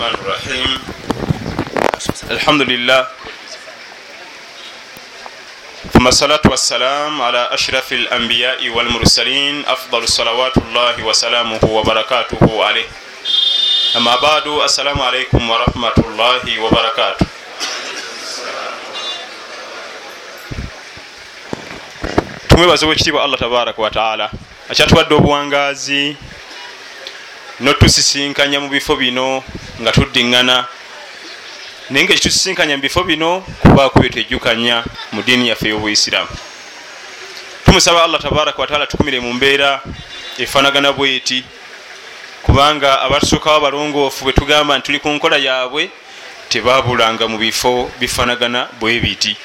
الرحمن الرحيم. الحمد لله. ثم الصلاة والسلام على أشرف الأنبياء والمرسلين. أفضل صلوات الله وسلامه وبركاته عليه. أما بعد السلام عليكم ورحمة الله وبركاته. Tumwebaza owekitiibwa allah tabaraka wataala akyatuwadde obuwangaazi notusisinkanya mu bifo bino. Nga tuddiŋŋana naye nga kitusisinkanya mu bifo bino kubaako byetwejjukanya mu diini yaffe y'obuisiramu tumusaba allah tabaraka wataala tukumire mu mbeera efaanagana bweti kubanga abatusookawo abalongoofu bwe tugamba nti tuli ku nkola yaabwe tebabulanga mu bifo bifaanagana bwe biti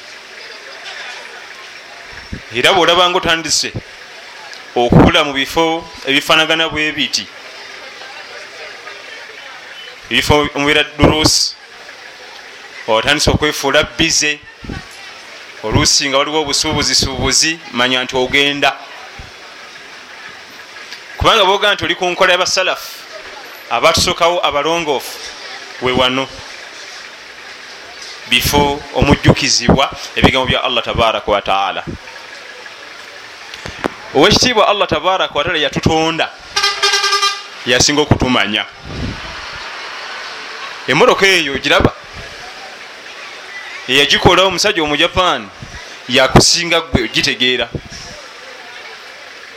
era bwolabanga otandise okubula mu bifo ebifaanagana bwe biti ebifo omubeera durusi otandise okwefuula bize oluusi nga waliwo obusuubuzisuubuzi manya nti ogenda. Kubanga boga nti oli ku nkola y'abasalafu abatusokawo abalongoofu we wano. Bifo omujjukizibwa ebigambo bya allah tabaraka wataala owekitiibwa allah tabaraka wataala yatutonda yasinga okutumanya emotoka eyo giraba. Eyagikola omusajja omujapan yakusinga gwe ogitegeera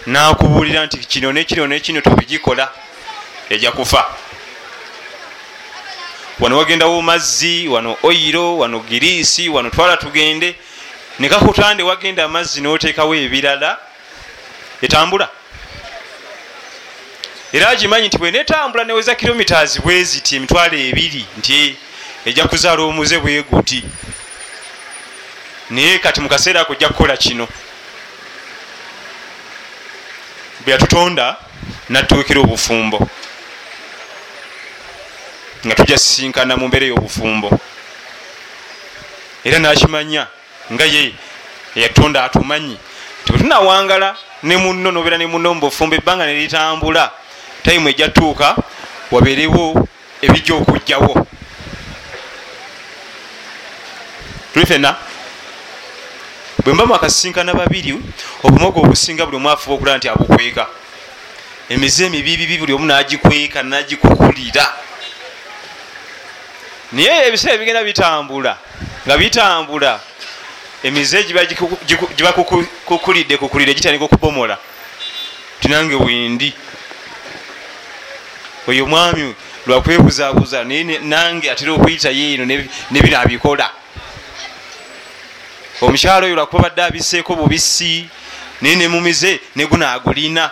nakubuulira nti kino nekino nekino tobigikola ejja kufa. Wano wagendawo mazzi wano oyiro wano giriisi wano twala tugende. Nekakutande wagenda amazzi notekawo ebirala etambula era agimanyi nti bwenetambula neweza kilomitas bweziti emitwalo ebiri nti ejja kuzaala omuze bweguti naye kati mukaseera ako ojja kukola kino. Bweyatutonda natuukira obufumbo. Nga tujja sisinkana mu mbeera ey'obufumbo era nakimanya nga ye eyatutonda atumanyi. Ti bwetunawangala ne muno nobeera ne muno mubufumbo ebbanga neritambula tayimu ejja tuuka wabeerewo ebijja okugjawo. Tuli fenna. Bwe mba mwakasisinkana babiri obumogo obusinga buli omu afuba okulaba nti abukweka. Emize emibibibi buli omu nagikweka nagikukulira naye ebiseera bigenda bitambula nga bitambula emize giba kukulidde kukulidde gitandika okubomola. Tinange wendi oyo mwami lwakwebuzabuza naye nange atera okuyitayo eno nebino abikola. Omukyalo oyo lwakuba badde abiseeko bubisi naye nemumize negunaagulina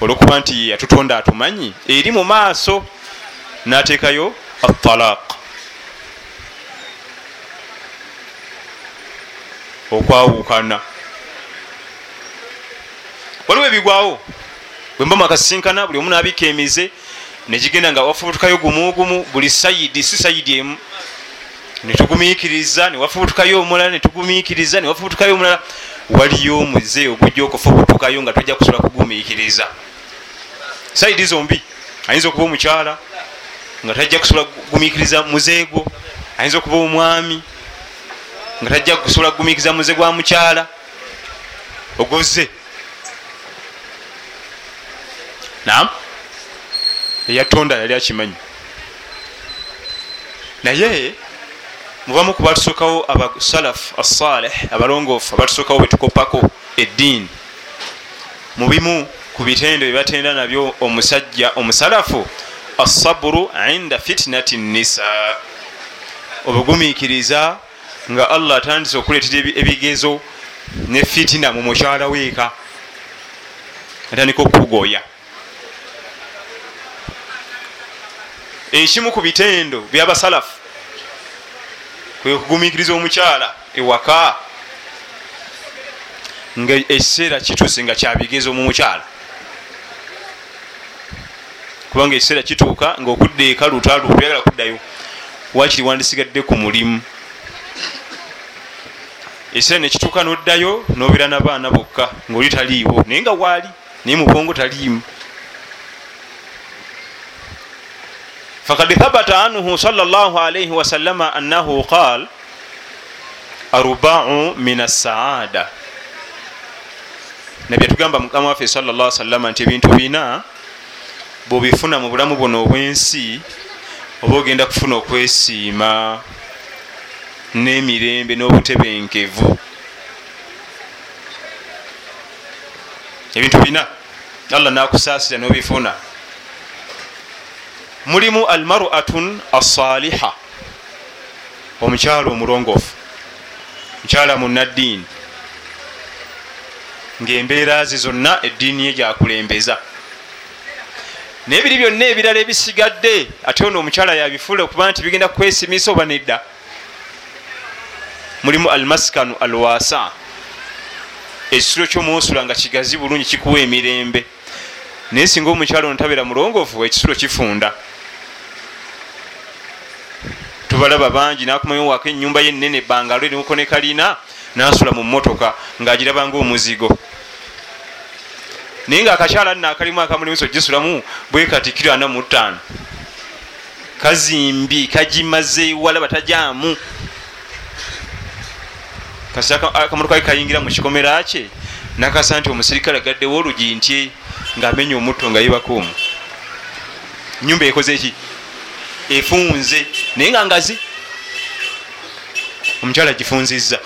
olwokuba nti yatutonda atumanyi eri mu maaso nateekayo atalaq okwawukana. Waliwo ebigwawo bwemba mwakasisinkana buli omu nabika emize negigenda nga wafubutukayo gumugumu buli sayidi si sayidi emu. Netugumikiriza newafubutukayo omulala netugumikiriza newafubutukayo omulala. Waliyo omuze ogujja okufubutukayo nga tojja kusobola kugumikiriza sayidi zombi ayinza okuba omukyala nga tajja kusobola kugumikiriza muzeego ayinza okuba omwami nga tajja kusobola kugumikiriza muze gwa mukyala. Ogoze nam eyatonda yali akimanyi. Naye mubamu ku batusokawo abasalaf assaleh abalongoofu abatusokawo betukopako eddiini mubimu ku bitendo byebatenda nabyo omusajja omusalafu assaburu inda fitinati nisa obugumiikiriza nga allah atandise okuleetera ebigezo ne fitina mu mukyala weeka atandika okugoya ekimu ku bitendo byabasalafu kwekugumikiriza omukyala ewaka nga ekiseera kituuse nga kyabigezo mu mukyala. Kubanga ekiseera kituuka nga okudda eka lutalu kuyagala kuddayo wakiri wandisigadde ku mulimu. Ekiseera nekituuka noddayo nobeera nabaana bokka ngaoli taliiwo naye nga waali naye mubwongo taliimu fakad thabata anhu sal llah alaihi wasalama annahu qal arbau min assaada nabyetugamba mukama waffe salla salama nti ebintu bina bwobifuna mu bulamu buno obwensi oba ogenda kufuna okwesiima n'emirembe n'obutebenkevu ebintu bina allah nakusaasira n'obifuna mulimu almaratun assaliha. Omukyalo omulongofu mukyala munaddiini ngaembeera ze zonna eddiini ye gyakulembeza. Naye biri byonna ebirala ebisigadde ate ono omukyala yabifula okuba nti bigenda kwesimisa oba nedda. Mulimu almaskanu alwasa ekisulo kyomunsula nga kigazi bulungi kikuwa emirembe. Naye singa omukyala ono tabeera mulongoofu ekisulo kifunda tubalaba bangi nakumayowako enyumba yenene ebbangalo erimuko ne kalina nasula mu motoka ngaagirabanga omuzigo naye nga akakyala nna akalimu akamulimusi ogisulamu bwekatikiro ana mu ttaano. Kazimbi kagimaze ewala batajamu kasi akamotoka ke kayingira mu kikomera kye nakasa nti omusirikale agaddewo olugi ntye ngaamenya omutto nga yebakuomu nyumba ekoze eki efunze. Naye nga ngazi omukyala gifunzizza.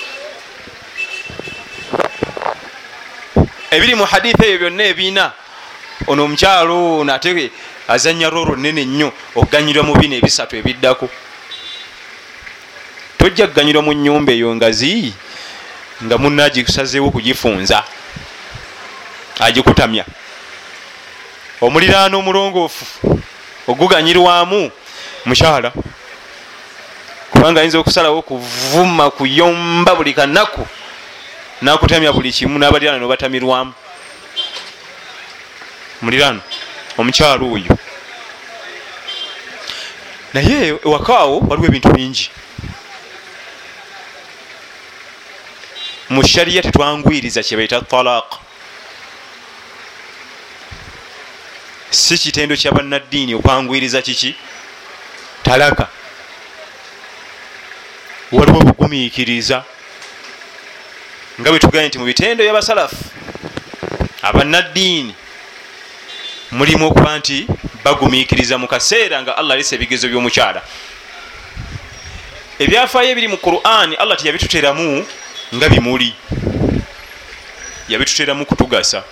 Ebiri mu haditha ebyo byonna ebiina ono omukyalo ono ate azanya roro nene nnyo okuganyirwa mu bino ebisatu ebiddako. Tojja kuganyirwa mu nyumba eyo ngazi nga munna agisazeewo kugifunza agikutamya. Omuliraano omulongoofu oguganyirwamu mukyala kubanga ayinza okusalawo kuvuma kuyomba buli kanaku nakutamya buli kimu nabaliraano nobatamirwamu. Muliraano omukyalo oyo. Naye ewakaawo waliwo ebintu bingi. Mu shariya tetwangwiriza kyebaita talaq. Si kitendo kyabannaddiini okwangwiriza kiki talaka. Waliwo obugumiikiriza nga bwetugambye nti mu bitendo byabasalafu abannaddiini mulimu okuba nti bagumiikiriza mu kaseera nga allah alesa ebigezo by'omukyala. Ebyafaayo ebiri mu qur'ani allah tiyabituteramu nga bimuli. Yabituteramu kutugasa.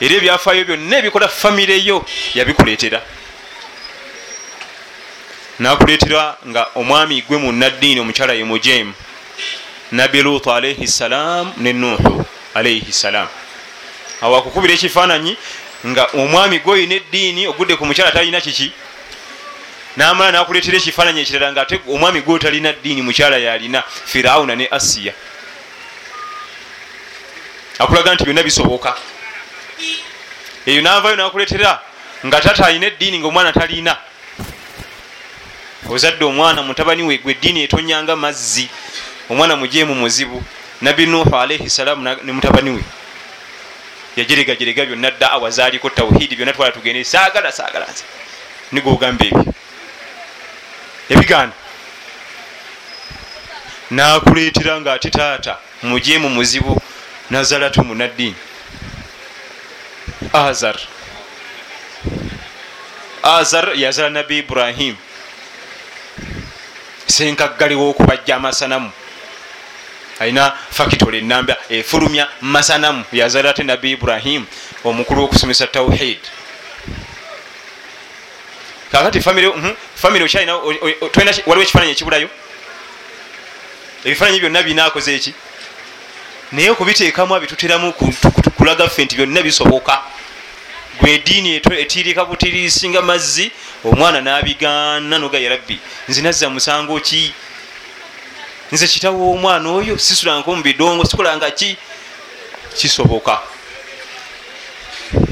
Era ebyafaayo byonna ebikola famire yo yabikuleetera nakuleetera nga omwami gwe munaddiini omukyala ye mujemu nabi lutu alaihi ssalam ne nuhu alaihi ssalam awo akukubira ekifaananyi nga omwami gwe oyina eddiini ogudde ku mukyala talina kiki? Namala nakuleetera ekifaananyi ekirala nga ate omwami gwe talina ddiini mukyala yalina firawuna ne asiya. Akulaga nti byonna bisoboka. Eyo navayo nakuleetera nga tata alina eddiini ngaomwana talina ozadde omwana mutabani we gwe eddiini etonyanga mazzi omwana mujemu muzibu nabi nuhu alaihi salaamu ne mutabani we. Yajeregajerega byonna daawa zaaliko tawhidi byonna twala tugende saagala saagala nze. Nigogamba ebyo. Ebigaana. Nakuleetera nga ate taata mujemu muzibu nazalatu munaddiini. Azar. Azar yazala nabi ibrahim senkaggaliwo okubajja amasanamu. Alina fakitole enamba efulumya masanamu. Yazala ate nabi ibrahim omukulu wokusomesa tauhid kakati famire okyalina waliwo ekifaananyi ekibulayo? Ebifaananyi byonna binakoze eki? Naye okubiteekamu abituteramu kulaga ffe nti byonna bisoboka gwe ediini etiirika butiriisinga mazzi omwana n'abigaana nogaya rabbi nze nazza musango ki? Nze kitawo omwana oyo? Sisulanko mubidongo sikolanga ki? Kisoboka.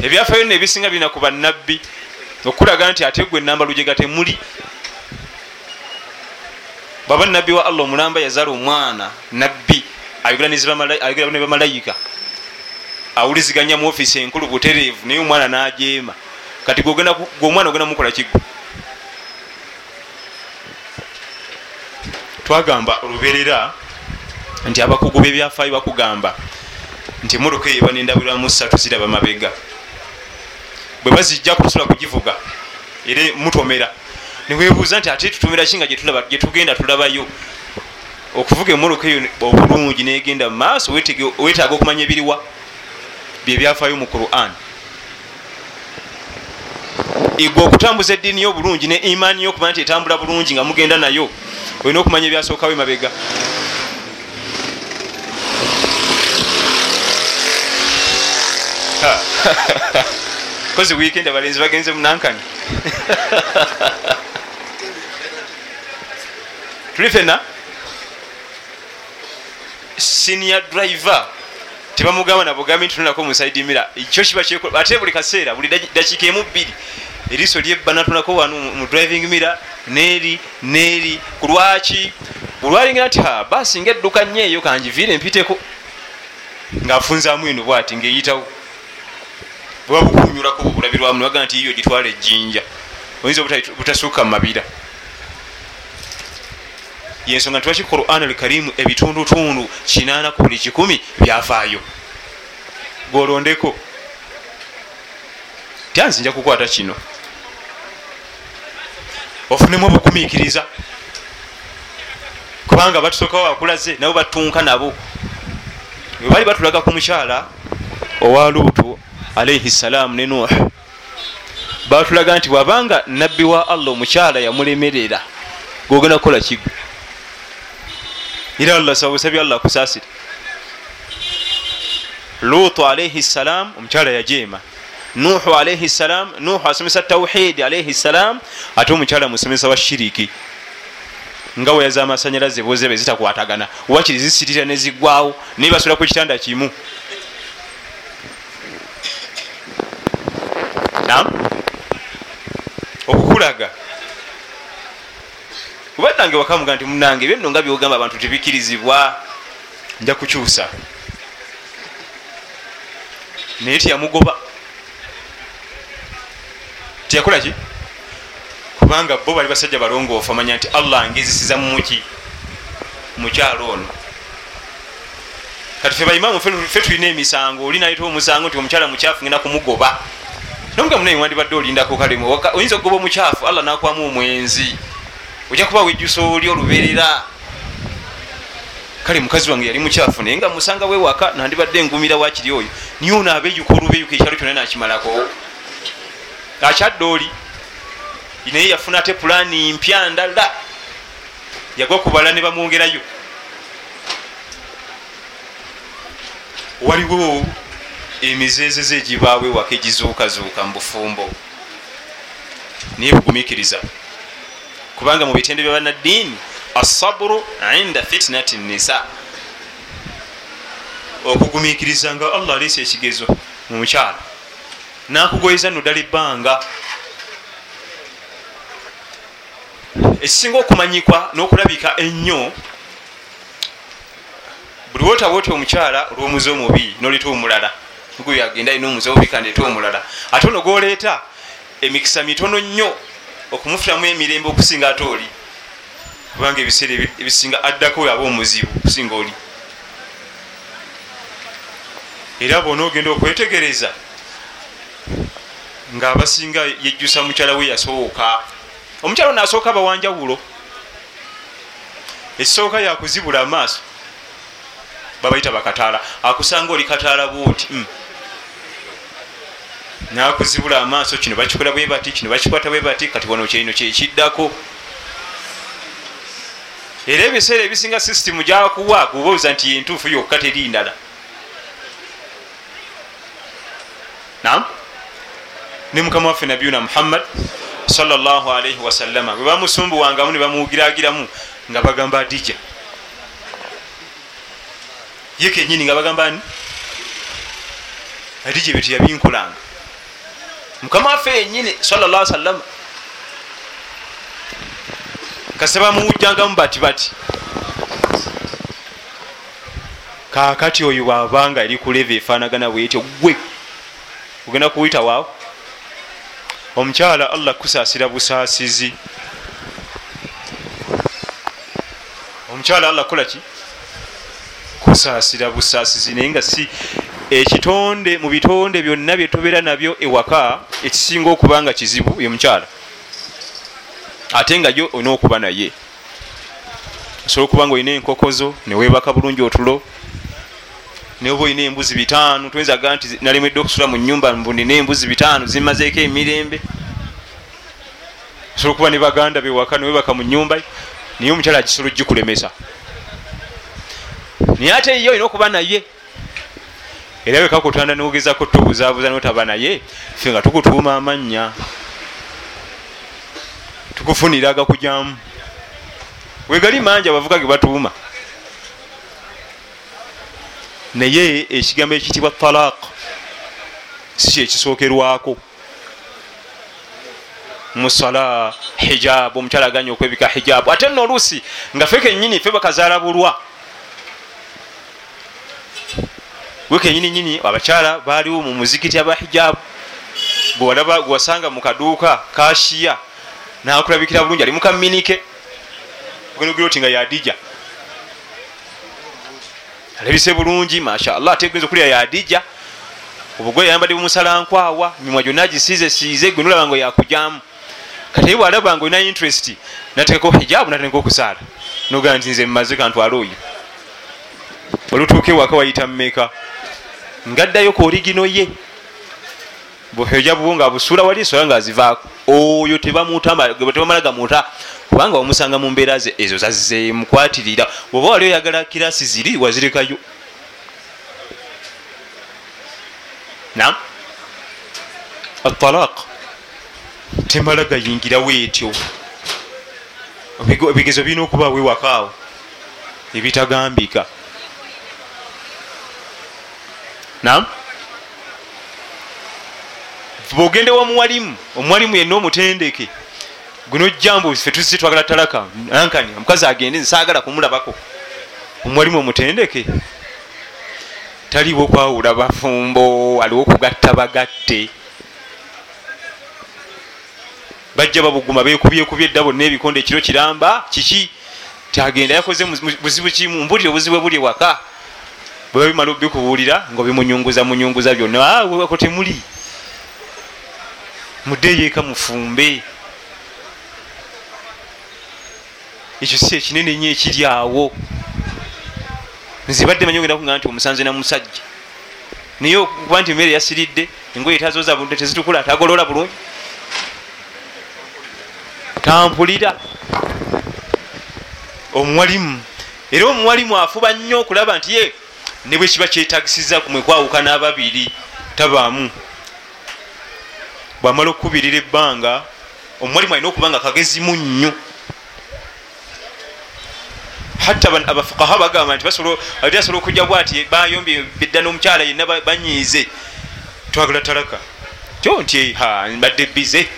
Ebyafayo nno ebisinga birina ku bannabbi okulaga nti ate gwe enamba lujega temuli baba nabbi wa allah omulamba yazaala omwana nabbi ayogera ne bamalayika awuliziganya mu ofiisi enkulu butereevu naye omwana n'ajeema. Kati gweomwana ogenda mukola kiggo twagamba oluberera nti abakugu b'ebyafaayo bakugamba nti emmotoka eyo eba nendabirwamu ssatu ziraba mabega. Bwe bazijjaku tosobola kugivuga era mutomera. Niwebuuza nti ate tutomera ki nga gyetugenda tulabayo? Okuvuga emmotoka eyo obulungi negenda mu maaso wetaaga okumanya ebiriwa? Byebyafaayo mu quran. Igwe okutambuza eddiini yo obulungi ne imaani yo okuba nti etambula bulungi nga mugenda nayo olina okumanya ebyasookawo emabega kozi weekend abalenzi bagenze munankani tuli fena senior driver tebamugamba nabugambi ntunulako musaidi mira ekyo kiba kyekola ate buli kaseera buli dakiika emu bbiri eriiso lyebba natunako wano mu driving mira neeri neeri ku lwaki? Olwalingira nti basi nga edduka nnyo eyo kanjiviire mpiteko ngaafunzaamu eno bwati ngaeyitawo bweba bukunyulako bulabirwamu nibagaa nti iyo gitwala ejjinja. Oyinza butasuuka mu mabira yensonga nti waki quran alkarimu ebitundutundu kinana ku buli kikumi byafaayo? Golondeko tyanzi nja kukwata kino. Ofunemu obugumiikiriza kubanga batusookawo bakulaze nabo batunka nabo. Webaali batulaga ku mukyala owa luutu alaihi salaamu ne nuh batulaga nti bwabanga nabbi wa allah omukyala yamulemerera gogenda kukola kigwe era allah sabusabye allah kusaasira lutu alaihi salam omukyala yajeema nuhu alaihi salam nuhu asomesa tauhidi alaihi salam ate omukyala musomesa wa shiriki nga weyaza amasanyalaze bozebe zitakwatagana wakiri zisitira nezigwawo naye basula ku kitanda kimu nam okukulaga kubadange wakamuga nti munange byenno nga byogamba abantu tebikirizibwa nja kukyusa. Naye tiyamugoba tiyakola ki? Kubanga bo bali basajja balongoofu amanya nti allah ngezisiza mumuki mukyalo ono. Kati fe baimaamu fe tulina emisango oli naleta omusango nti omukyala mukyafu ngenda kumugoba. Nomuga munaye wandibadde olindako kalemu oyinza okugoba omukyafu allah nakwamu omwenzi ojja kuba wejjusa oli oluberera kale mukazi wange yali mukyafu naye nga musanga wewaka nandibadde engumira wakiri oyo. Niye ono abeyuka olubeyuka ekyalo kyona nakimalako. Akyadde oli naye yafuna ate pulaani mpya ndala. Yagwa kubala ne bamwongerayo. Waliwo emizezeze egibaawo ewaka egizuukazuuka mu bufumbo. Naye bugumikiriza kubanga mu bitende bya banaddiini asaburu inda fitinati nisa okugumikiriza nga allah aleesa ekigezo mu mukyala nakugoyeza noddala ebbanga. Ekisinga okumanyikwa n'okulabika ennyo buli wotaba oti omukyala olw'omuze omubi noleta omulala. Guyo agenda alina omuze omubi kandeta omulala. Ate ono goleeta emikisa mitono nnyo okumufutamu emirembe okusinga ate oli kubanga ebiseera ebisinga addako aba omuzibu okusinga oli era bona ogenda okwetegereza ngaabasinga yejjusa mukyala we yasooka omukyala ono asooka bawanjawulo ekisooka yakuzibula amaaso babayita bakataala akusanga oli kataala bwoti mm. Nakuzibula amaaso kino bakikola bwe bati kino bakikwata bwe bati kati wano kyino kyekiddako era ebiseera ebisinga sisitimu gyakuwa gubaoza nti yentuufu yokka teri ndala. Nam ne mukama waffe nabiyuna muhammad salllahalaihi wasallama bwe bamusumbuwangamu ne bamuwugiragiramu nga bagamba adija. Ye kenyini nga bagamba ni adija ebyo teyabinkolanga mukama waffe yenyini sallla sallama kase bamuwujjangamu bati bati kakati oyo bwabanga eri kuleva efaanagana bwetyo gwe ogenda kuwita waawo? Omukyala allah kusaasira busaasizi. Omukyala allah kukolaki kusaasira busaasizi naye nga si ekitonde mu bitonde byonna byetubeera nabyo ewaka ekisinga okuba nga kizibu ye mukyala. Ate nga yo olina okuba naye. Osobola okuba nga olina enkokozo neweebaka bulungi otulo neoba olina embuzi bitaano tuyinzaga nti nalemedde okusula mu nyumba mbunina embuzi bitaano zimazeeko emirembe. Osobola okuba ne baganda bewaka newebaka mu nyumba naye omukyala agisobola ogikulemesa. Naye ate ye olina okuba naye era wekakutanda nogezako tobuzaabuza notaba naye fe nga tukutuuma amannya tukufunira agakujamu wegali mangi abavuga ge batuuma. Naye ekigambo ekitibwa talaq si kyekisookerwako musala hijabu omukyala aganya okwebika hijabu ate nno oluusi nga fe kenyini fe bakazaala bulwa gwe kenyini nyini abakyala baaliwo mu muzikiti aba hijabu gwewalaba gwewasanga mu kaduuka kashiya nakulabikira bulungi. Ali mukaminike ogenugira oti nga yadija alabise bulungi mashallah ate genza okulya yadija obugwe yayambadde bumusalankwawa mimwa gyonna gisiize siize gwe nolaba nga yakujamu kati bwalaba nga olina interest natekako hijabu natandika okusaala. Nogaa nti nze mmaze kantwala oyo olutuuka ewaka wayita mumeka ngaddayo ku origino ye. Buhijabu nga busuula wali esola nga azivaako oyo tebamala gamuta kubanga wamusanga mu mbeera ze ezo zazemukwatirira oba wali oyagala kirasi ziri wazirekayo. Nam atalaq temala gayingirawo etyo ebigezo birina okubaawo ewakaawo ebitagambika bwogende wa muwalimu omuwalimu yenna omutendeke. Guno jambo fe tuzise twagala talaka ankani omukazi agende nsagala kumulabako. Omuwalimu omutendeke? Taliwo okwawula bafumbo aliwo okugatta bagatte. Bajja babuguma bekubyekubye edda bonna ebikondo ekiro kiramba kiki? Tyagenda yakoze buzibu kimu mbulire obuzibu buli waka bweba bimala bikubuulira nga bimunyunguza munyunguza byonna wako temuli. Muddeeyo eka mufumbe. Ekyo si ekinene nyo ekiri awo. Nzibadde manyi ogenda kuga nti omusanze namusajja naye okuba nti emmere yasiridde engoye tazoza budde tezitukula tagolola bulungi. Tampulira. Omuwalimu era omuwalimu afuba nnyo okulaba nti ye ne bwe kiba kyetagisiza kumwekwawukana ababiri tabaamu. Bwamala okukubirira ebbanga omuwalimu alina okuba nga kagezimu nnyo hatta abafukaha bagamba nti ali asobola okujja bwati bayombye bidda n'omukyala yenna banyiize. Twagala talaka kyo nti mbadde bize.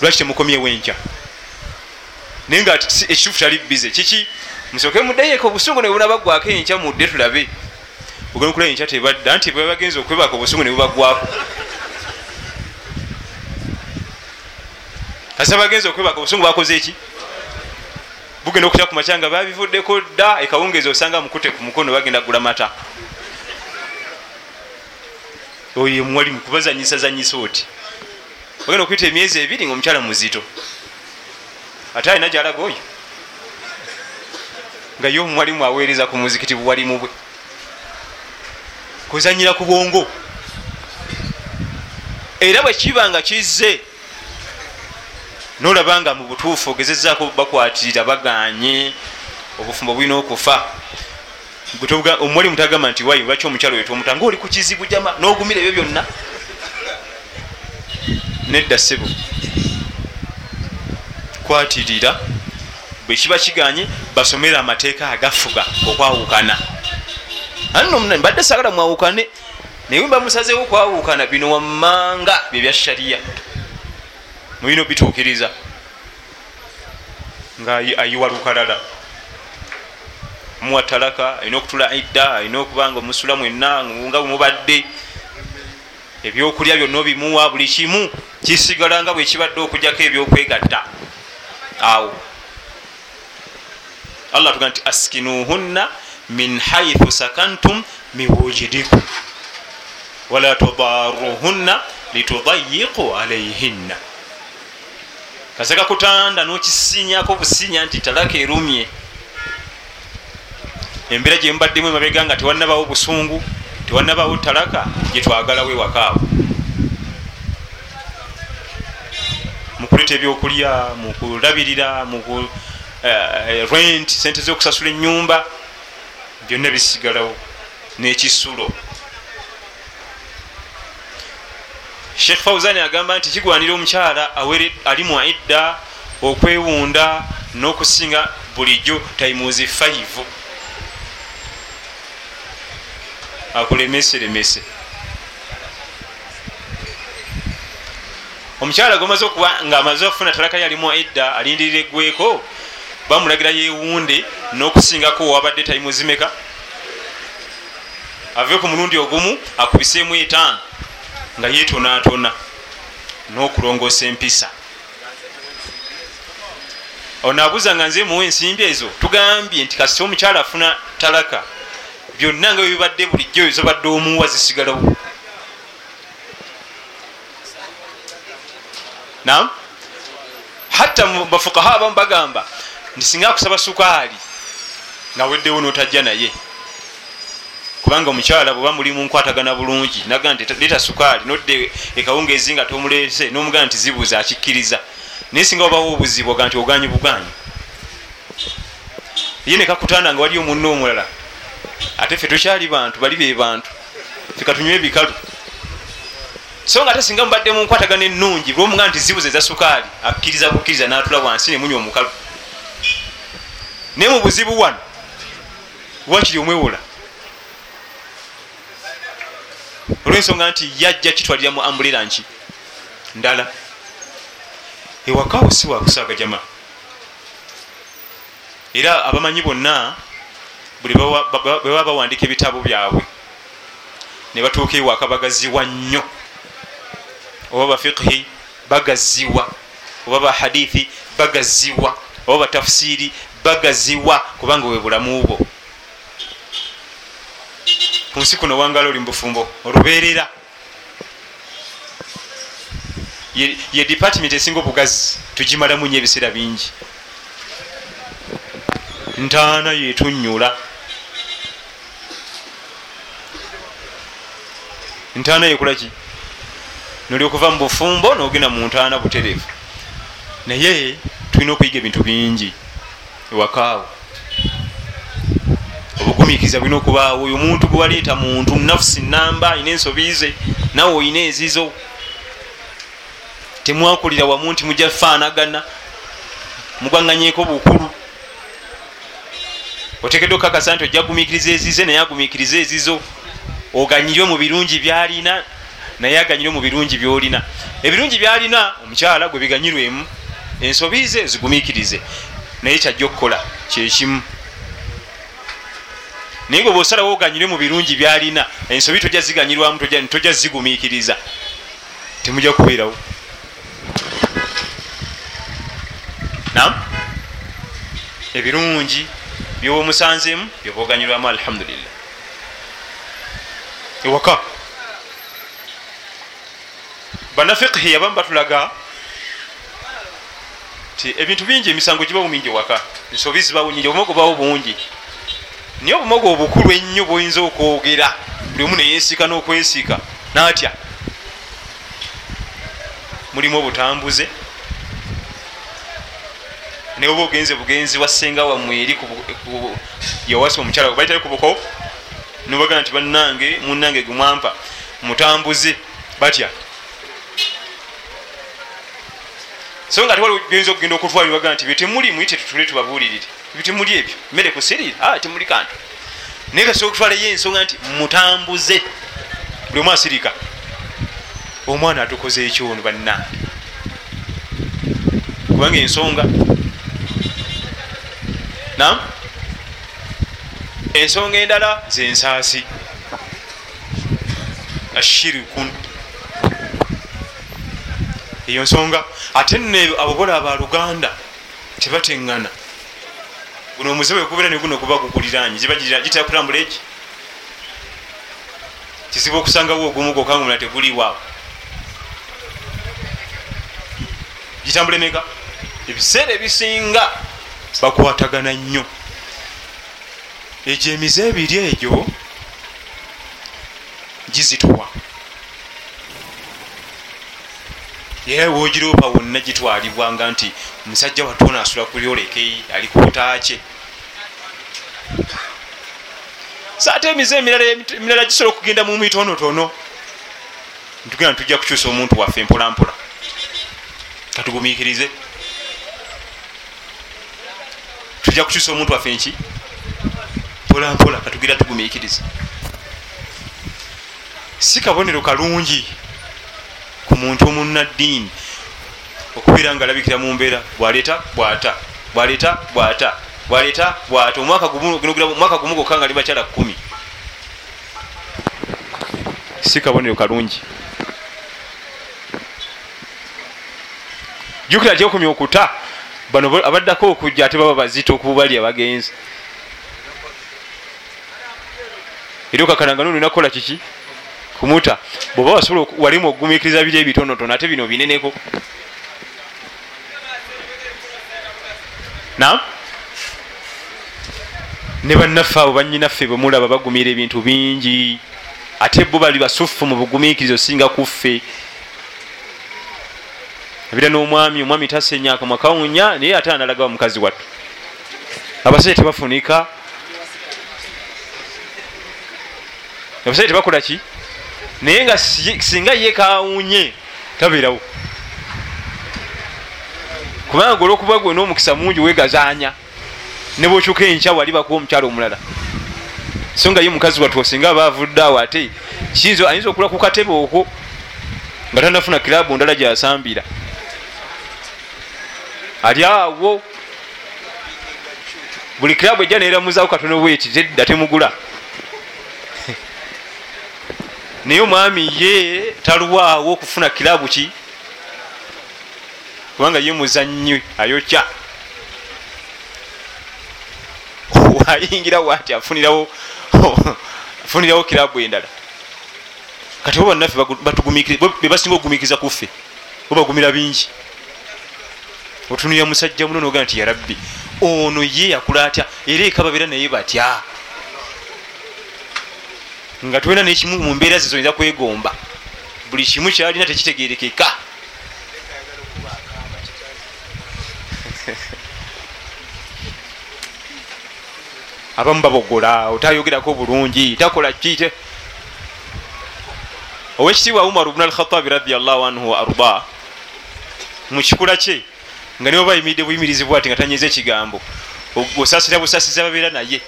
Lwaki temukomyewo enkya? Naye nga ekitufu tali bize. Kiki musooke muddeyeko obusungu nebunabagwako enkya mudde tulabe. Ogenda okulaba enkya tebadda nti babagenza okwebaka obusungu nebubagwako kasa bagenza okwebaka obusungu bakoze eki bugenda okutya ku makya nga babivuddeko dda ekawungezi osanga mukute ku mukono bagenda gula mata. Oyo muwali mukubazanyisa zanyisa oti. Bagenda okuyita emyezi ebiri nga omukyala muzito. Ate alina gyalaga oyo nga ye omuwalimu aweereza ku muzikiti buwalimu bwe. Kuzanyira ku bwongo. Era bwe kiba nga kizze nolaba nga mu butuufu ogezezaako bakwatirira baganye obufumbo bulina okufa. Omuwalimu tagama nti wayi lwaki omukyalo wetu omuta? Ngaoli ku kizibu jama n'ogumira ebyo byonna. Nedda ssebo. Kwatirira bwe kiba kiganye basomere amateeka agafuga okwawukana. Anno mbadde sagala mwawukane naye bamusazewo okwawukana bino wammanga byebya shariya mubino bituukiriza nga ayiwa lukalala. Muwa talaka alina okutula idda alina okuba nga omusula mwenna nga bwemubadde ebyokulya byonna obimuwa buli kimu kisigala nga bwekibadde okujjako ebyokwegatta awo allah tuga nti askinuhunna min haithu sakantum miwujidikum wala tudaruhunna litudayiqu alaihinna kaseka kutanda nokisinyako businya nti talaka erumye. Embeera gyemubaddemu emabega nga tewanabawo busungu tewanabawo talaka gyetwagalawo ewakaawo mukuleta ebyokulya mukulabirira muku uh, rent sente zokusasula enyumba byonna bisigalawo nekisulo. Sheikh fauzani agamba nti kigwanira omukyala ali mu idda okwewunda n'okusinga bulijjo taimuzi 5 akulemeseremese omukyala gomaze okuba nga amaze okufuna talaka yali mu idda alindirira eggweko bamulagira yewunde n'okusingako wabadde taimuzimeka ave ku mulundi ogumu akubiseemu etaano nga yetonatona n'okulongoosa empisa. Onaabuuza nga nze muwa ensimbi ezo tugambye nti kasita omukyala afuna talaka byonna nga bwebibadde bulijjo ezobadde omuwa zisigalawo nam hatta bafukaha abamu bagamba nti singa akusaba sukaali nga weddewo notajja naye. Kubanga omukyala bweba muli munkwatagana bulungi naga nti leeta sukaali nodde ekawungeezi nga tomulese nomugaa nti zibuza akikkiriza. Naye singa wabawo obuzibu oga nti oganyi buganyi ye nekakutanda nga wali omunna omulala. Ate ffe tukyali bantu bali be bantu. Fekatunywa ebikalu. So nga ate singa mubadde munkwatagana ennungi lwomugaa nti zibuza eza sukaali akkiriza bukkiriza natula wansi nemunywa omukalu naye mu buzibu wano wakiri omwewola olwensonga nti yajja kitwalira mu ambulera nki ndala. Ewakaawo si wakusaaga jama. Era abamanyi bonna buli bwe baba bawandika ebitabo byabwe ne batuuka ewaka bagaziwa nnyo. Oba bafiqhi bagaziwa oba bahadithi bagaziwa oba batafusiiri bagaziwa kubanga bwe bulamu bwo. Ku nsi kuno wangala oli mubufumbo oluberera ye department esinga obugazi tugimalamu nyo ebiseera bingi. Ntaana yetunyula ntaana yekulaki noli okuva mu bufumbo nogenda mu ntaana butereevu. Naye tulina okuyiga ebintu bingi ewakaawo obugumikiriza bulina okubaawo oyo omuntu gwewaleeta muntu nafusi namba ayina ensobi ze nawe oyina ezizo. Temwakulira wamu nti mujja faanagana mugwanganyeko bukulu. Otekedde okukakasa nti ojja gumikiriza ezize naye agumikiriza ezizo. Oganyirwe mu birungi byalina naye aganyirwe mu birungi byolina. Ebirungi byalina omukyala gwe biganyirwemu ensobi ze zigumikirize naye kyajja okukola kyekimu. Naye gwe bwosalawo oganyire mu birungi byalina ensobi tojja ziganyirwamu tojja zigumikiriza. Temujja kubeerawo. Nam ebirungi byoba omusanzemu byoba oganyirwamu alhamdulillah. Ewaka. Banafiqhi abamu batulaga ti ebintu bingi emisango gibawo mingi ewaka. Ensobi zibawo nyingi obumogo bawo bungi. Naye obumogo obukulu ennyo bwoyinza okwogera. Buli omu neyesiika n'okwesiika natya? Mulimu obutambuze. Naye oba ogenze bugenzi wasenga wammwe eri yawasa omukyala baitale ku buko? Nobagana nti bannange munange gumwampa mutambuze. Batya so nga tewali genza okugenda okutwala nibagana nti byetemuli muyite tutule tubabuulirire byetemuli ebyo mmere kusirira temuli kantu. Naye kasobola okutwalayo ensonga nti mutambuze. Buli omu asirika omwana atukoze ekyono bannange kubanga ensonga nam ensonga endala zensaasi ashirikun eyo nsonga ate nno ababola aba luganda tebateŋŋana guno omuze wekubeera neguno guba guguliranye ziba gitera kutambula eki? Kizibu okusangawo ogumu gokangumula teguliwaawo gitambula emeka ebiseera ebisinga bakwatagana nnyo. Egyo emize ebiri egyo gizitowa era wogiroopa wonna gitwalibwanga nti omusajja watona asula kulyoleke ali kutake saate emize emirala gisobola okugenda mu mitonotono. Ntugenda tujja kukyusa omuntu waffe mpolampola. Katugumikirize tujja kukyusa omuntu waffe nki? Mpolampola katugira tugumikirize si kabonero kalungi ku muntu omunaddiini okubeera nga alabikira mu mbeera bwaleeta bwata bwaleeta bwata bwaleeta bwata. Omwaka gumu gokka nga libakyala kumi si kabonero kalungi. Jukira ty okumya okuta bano abaddako okujja ate baba bazita okubali abagenzi era okakananga nolina kukola kiki kumuta. Bweoba wasobola walimu okugumikiriza biri ebitonotono ate bino bineneko. Na ne bannaffe abo banyinaffe bwemulaba bagumira ebintu bingi. Ate bo bali basuffu mu bugumikirizo singa kuffe. Abira n'omwami omwami tasenyaka mwakawunya naye ate analaga mukazi wattu. Abasajja tebafunika. Abasajja tebakola ki naye nga singa ye kawunye tabeerawo kubanga olwokuba gwe n'omukisa mungi wegazanya ne bwokyuka enkya wali bakuba omukyalo omulala. So nga ye mukazi wattu osinga aba avuddeawo ate ayinza okula ku katebe okwo nga tanafuna kirabu ndala gyasambira. Ali awo buli kirabu ejja neramuzaawo katono bweti tedda temugula naye omwami ye talwawo okufuna kirabu ki? Kubanga ye muzanyi ayokya. Ayingirawo ati afunirawo afunirawo kirabu endala. Kati bo bannaffe bebasinga okugumikiriza kuffe bobagumira bingi. Otunulira musajja muno nogaa nti yarabbi ono ye yakula atya era ekababeera naye batya nga tulina nekimu mu mbeera zizo oyinza kwegomba. Buli kimu kyalina tekitegerekeka abamu babogola otayogerako bulungi takola kite owekitiibwa umar bnu alkhatabi radiallahu anhu arda mukikula kye nga niwe bayimiridde buyimirizibwa ati nga tanyeza ekigambo osasira busasiza babeera naye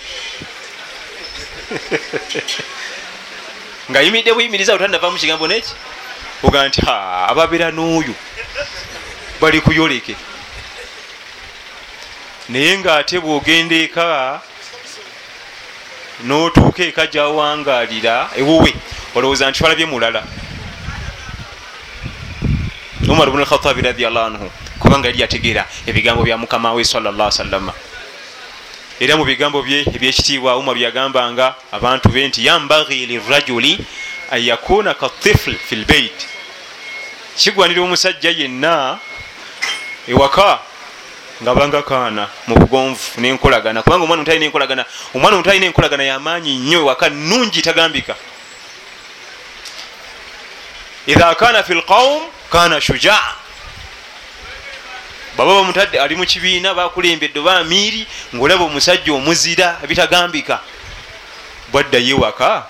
nga ayimiridde buyimiriza otanavamu kigambo neki ogaa nti ababeera n'oyo bali kuyoleke. Naye ngaate bwogenda eka notuuka eka gyawangalira ewuwe olowooza nti falabye mulala. Umar bnu alkhatabi radiallahu anhu kubanga yali yategeera ebigambo bya mukama we salllah salama era mu bigambo bye ebyekitiibwa umar yagambanga abantu be nti yambagi lirajuli an yakuna katifl fi lbeit kigwanira omusajja yenna ewaka nga banga kaana mu bugonvu nenkolagana. Kubanga omwana omutalina enkolagana omwana omutalina enkolagana yamaanyi nnyo ewaka nungi tagambika. Idha kana fi lqaum kana shujaa baba bamutadde ali mu kibiina bakulembedde oba amiiri ngaolaba omusajja omuzira bitagambika bwaddayo ewaka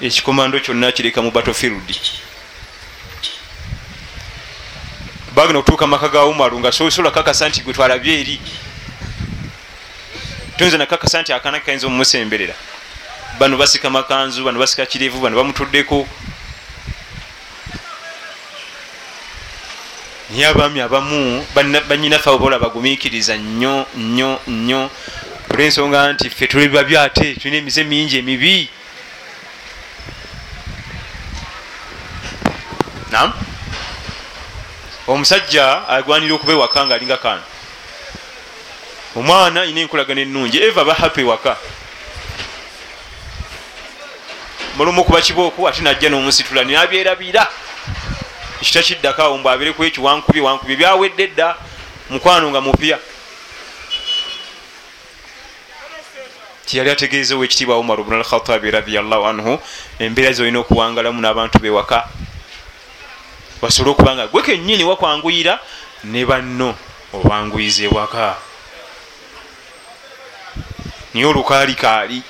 ekikomando kyonna kireka mu battlefield. Bagenda okutuuka maka ga umaru nga sosola kakasa nti gwe twalabye eri. Tuyinza nakakasa nti akaana kayinza omumusemberera bano basika makanzu bano basika kirevu bano bamutuddeko naye abaami abamu banyinafe abobola bagumiikiriza nnyo nnyo nnyo. Olwensonga nti ffe tuli babi ate tulina emize mingi emibi. Nam omusajja agwanira okuba ewaka nga alinga kaana omwana ina enkolagana ennungi. Eva bahape waka mulumu kuba kibooko ate najja n'omusitula nabyerabira ekita kiddakaawo mbw abereku ekyo wankubye wankubye. Byawedde dda mukwano nga mupya. Tiyali ategeezewo ekitiibwa umar bnu alkhatabi radiallahu anhu embeera zolina okuwangalamu n'abantu bewaka basobole okuba nga gwe kennyini wakwanguyira? Ne banno obanguyiza ewaka. Niye olukaalikaali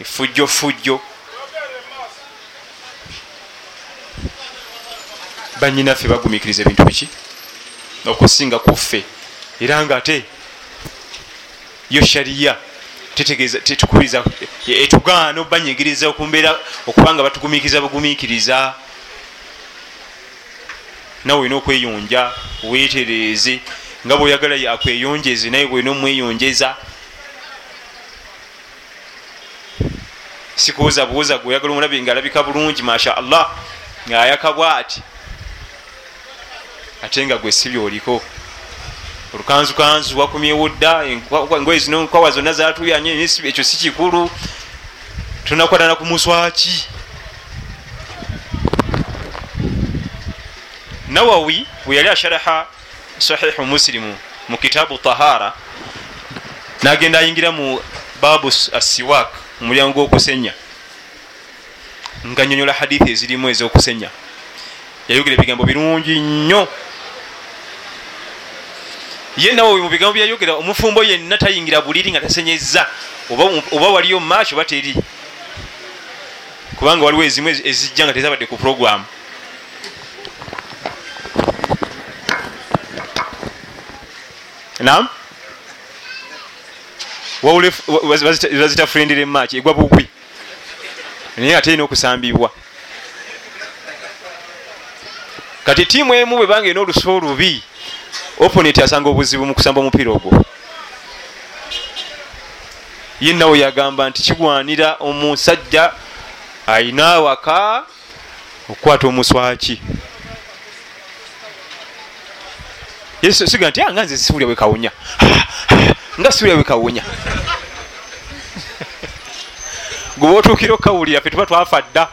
efujjo fujjo banyinaffe bagumikiriza ebintu biki okusinga kuffe era nga ate yo shariya tetegeeza tetukubiriza etugaana obanyigiriza okumbeera okubanga batugumikiriza bugumikiriza nawe olina okweyonja weetereeze nga bweoyagala akweyonjeze naye bwolina omweyonjeza. Sikubuuza buuza gweoyagala omulabi nga alabika bulungi masha allah ngaayakabwa ati ate nga gwe sibyoliko olukanzukanzu wakumyewo dda engoye zino nkwawa zonna zatuyanye ekyo si kikulu. Tunakwatana ku muswaki. Nawawi bwe yali asharaha sahihu musilimu mu kitaabu tahara nagenda ayingira mu babu asiwak mu mulyango gwokusenya nga nyonyola hadithi ezirimu ezokusenya. Yayogera ebigambo birungi nnyo ye nawe mu bigambo byayogera omufumbo yenna tayingira buliri nga tasenyeza oba waliyo mumaaso oba teri. Kubanga waliwo ezimu ezijja nga tezabadde ku puroguramu nam bazitafurendera emaki egwa bugwi. Naye ate erina okusambibwa. Kati tiimu emu bwe banga erina olusu olubi oponent asanga obuzibu mu kusamba omupiira ogwo. Ye nawe yagamba nti kigwanira omusajja ayina awaka okukwata omuswaki. Siga nti anga nze siwulya bwekawunya nga siwulya bwekawunya gweba otuukire okukawulira fe tuba twafa dda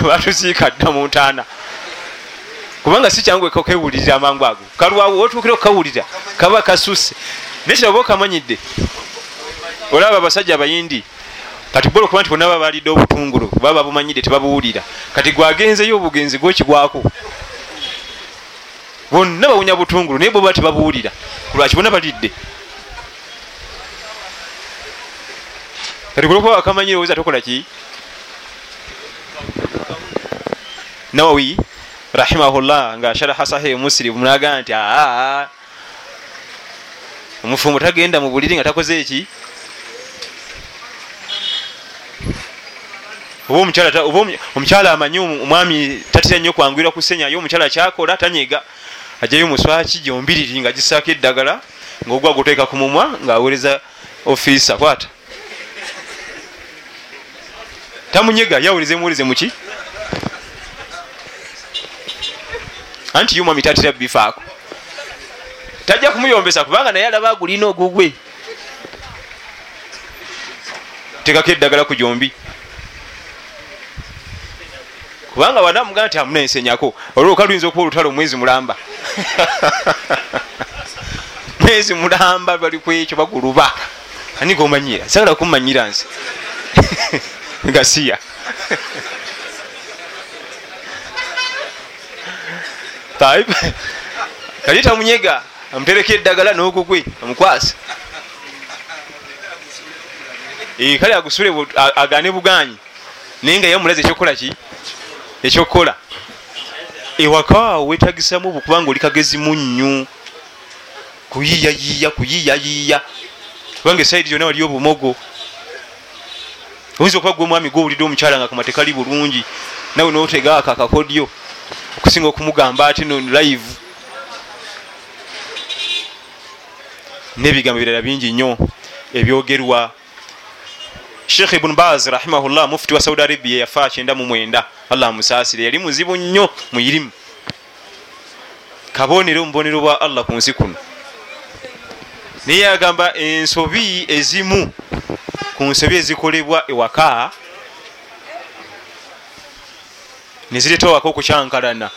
batuziika dda mu ntaana kubanga si kyangu kewulirira amangu ago. Kalwawo otuukire okukawulira kaba kasuse naye kiraba okamanyidde olaba abasajja abayindi kati bola okuba nti bonna baba balidde obutungulu baba babumanyidde tebabuwulira kati gwagenzeyo obugenzi gwokigwako bonna bawunya butungulu naye boba tebabuwulira kulwaki bonna balidde? Kati kulwokuba wakamanyire oweza tokola ki? Nawawi rahimahullah nga sharaha sahih muslim naga nti aa omufumbo tagenda mu buliri nga takoze eki? Omukyala amanyi omwami tatira nnyo kwangwira kusenya ye omukyala kyakola tanyega ajayo muswaki gyombiriri nga gisaako eddagala ngaogwa guteeka ku mumwa ngaawereza ofiisa kwata. Tamunyega yawuleze muwuleze muki anti yumwami tatira bifaako. Tajja kumuyombesa kubanga naye alaba agulina ogugwe. Tekako eddagala ku gyombi kubanga wanamugaa nti amuna ensenyako olwoka luyinza okuba olutalo mwezi mulamba. Mwezi mulamba bali kwekyo baguluba. Ani gomanyira? Sagala kumanyira nsi gasiya kali tamunyega amutereka eddagala nogugwe amukwasa kale agusule agane buganyi naye nga yamulaze ekyokukola ki? Ekyokukola ewakaawo wetagisamu obukubanga oli kagezi munnyu kuyiyayiya kuyiyayiya. Kubanga esaidi yonna waliyo obumogo. Oyinza okuba gwe omwami gwowulidde omukyala nga kamate kali bulungi nawe notegaako akakodyo okusinga okumugamba ati no live. N'ebigambo birala bingi nnyo ebyogerwa. Sheikh ibn baz rahimahullah mufuti wa saudi arabia yafa kyenda mu mwenda. Allah amusaasire. Yali muzibu nnyo muyirimu kabonero mubonero bwa allah ku nsi kuno. Naye yagamba ensobi ezimu ku nsobi ezikolebwa ewaka nezireeta waka okukyankalana.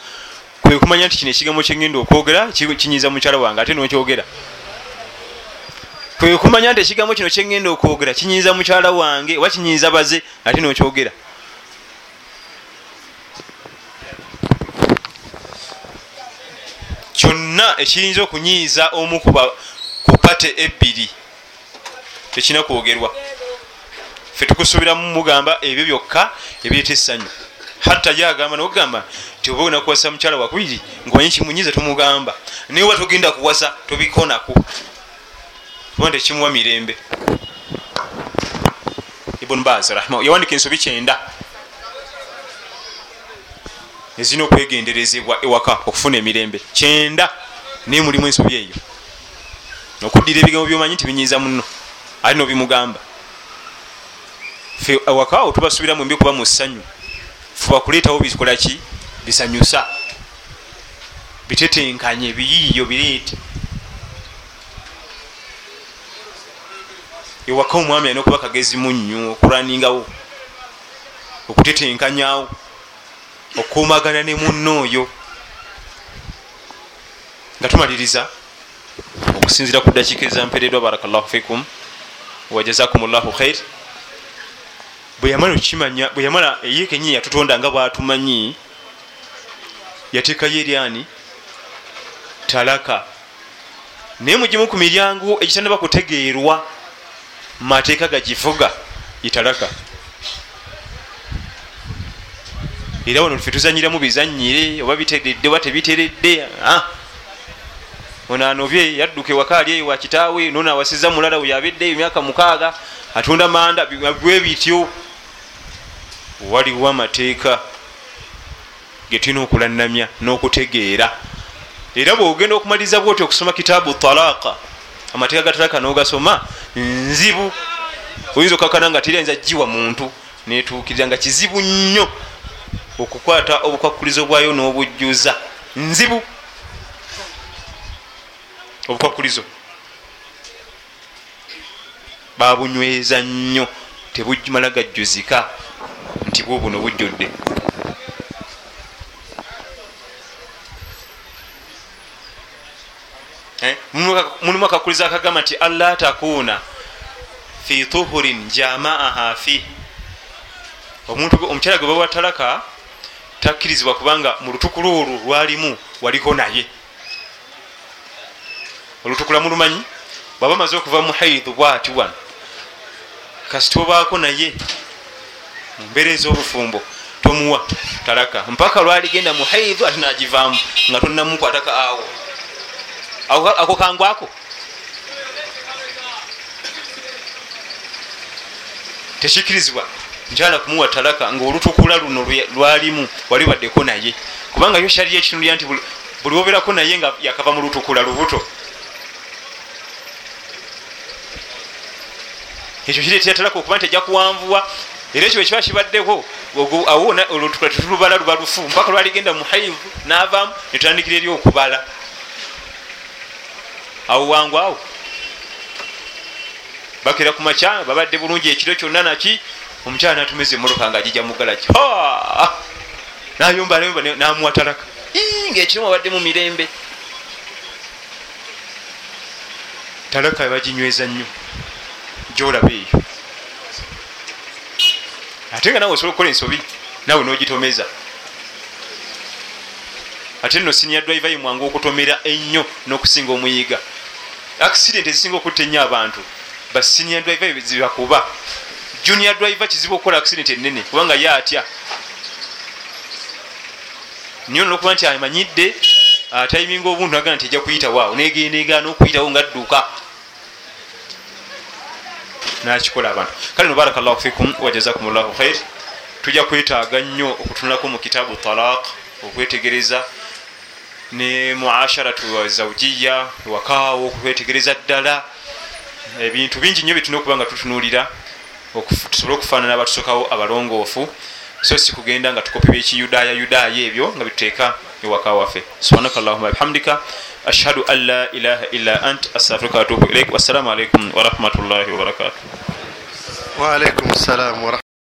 Kwe kumanya nti kino ekigambo kyengenda okwogera kinyiza mukyala wange ate nokyogera. Kwe kumanya nti ekigambo kino kyengenda okwogera kinyiza mukyala wange oba kinyiza baze ate nokyogera. Kyonna ekiyinza okunyiiza omu ku pate ebbiri tekina kwogerwa. Fe tukusuubiramu mugamba ebyo byokka ebireeta essanyu hatta ye agamba nokugamba ti oba ona kuwasa mukyala wakubiri ngaomanyi kimunyiza tomugamba. Naye oba togenda kuwasa tobikonaku. Kuba tekimuwa mirembe. Ibun baz yawandika ensobi kyenda. Ezirina okwegenderezebwa ewaka okufuna emirembe. Kyenda. Naye mulimu ensobi eyo. Okuddira ebigambo byomanyi nti binyiza muno ali nobimugamba fe ewaka awo tubasubiramu embi kuba mu ssanyu fuba kuleetawo bikolaki bisanyusa. Bitetenkanye biyiiyo bireete. Ewaka omwami alina okuba kagezi munnyo okulaningawo okutetenkanyawo okuumagana ne munno oyo. Nga tumaliriza okusinzira ku dakiika ezampereddwa barakallahu fikum wajazakum llahu khair bweyamala okukimanya bweyamala ye kenyini yatutonda nga bwatumanyi yateekayo eryani talaka. Naye mugimu ku miryango egitanaba kutegeerwa mumateeka gagivuga italaka era wano fe tuzanyiramu bizanyire oba biteredde oba tebiteredde ono anobye yadduka ewaka ali eyo wakitaawe nono awasiza mulala weyabeddeyo emyaka mukaaga atunda manda bwe bityo waliwo amateeka getulina okulanamya n'okutegeera. Era bwogenda okumaliriza bwoti okusoma kitaabu talaka amateeka ga talaka n'ogasoma nzibu. Oyinza okakana nga teriyinza jiwa muntu netuukirira nga kizibu nnyo okukwata obukwakulizo bwayo n'obujjuza. Nzibu. Obukwakulizo babunyweza nnyo tebumala gajjuzika nti bwo buno bujjudde. Eh? mulimu akakuliza akagamba nti alla takuuna fi tuhurin jamaaha fi. Omukyala gwe bawa talaka takkirizibwa kubanga mu lutukulu olwo lwalimu waliko naye. Olutukula mulumanyi? Bwaba maze okuva mu haidu bwati wano. Kasita obaako naye mumbeera ez'obufumbo tomuwa talaka. Mpaka lwaligenda mu haidu ate nagivaamu nga tonamukwataka awo. Ako kangu ako? Tekikirizibwa nkyala kumuwa talaka nga olutukula luno lwalimu wali baddeko naye. Kubanga yo shariya ekinulya nti buli oberako naye nga yakava mu lutukula lubuto. Ekyo kireetera talaka okuba nti ejja kuwanvuwa era ekyo ekiba kibaddeko awo tetulubala luba lufu mpaka lwaligenda muhaivu navaamu netutandikira eri okubala. Awo wangu awo bakera ku makya babadde bulungi ekiro kyonna naki omukyala natumeza emmotoka nga agijja mugalaki nayomba nayomba namuwa talaka ngaekiro babadde mu mirembe. Talaka baginyweza nnyo. Gyolaba eyo ate nga nawe osobola okukola ensobi nawe nogitomeza ate nno sinia drive yimwangu okutomera ennyo n'okusinga omuyiga. Accident ezisinga okutta ennyo abantu basinia drive zibakuba. Junior drive kizibu okukola accident enene kubanga ye atya. Niyo nokuba nti amanyidde atayiminga obuntu nagaa nti ejja kuyitawaawo negenda egaana okuyitawo nga adduka nakikola abantu kale nobaraka llahu fikum wajazakum llahu khair. Tujja kwetaaga nnyo okutunulako mu kitaabu talaq okwetegereza ne muasharatu zaujiya wakaawo okwetegereza ddala ebintu bingi nnyo byetulina okuba nga tutunulira tusobole okufaanana abatusokawo abalongoofu so si kugenda nga tukopi byekiyudaaya yudaaya ebyo nga bituteeka ewaka waffe. Subhanaka llahuma bihamdika ashhadu an la ilaha illa ant astafirika watubu ilaik wassalamu alaikum warahmatullahi wabarakatuh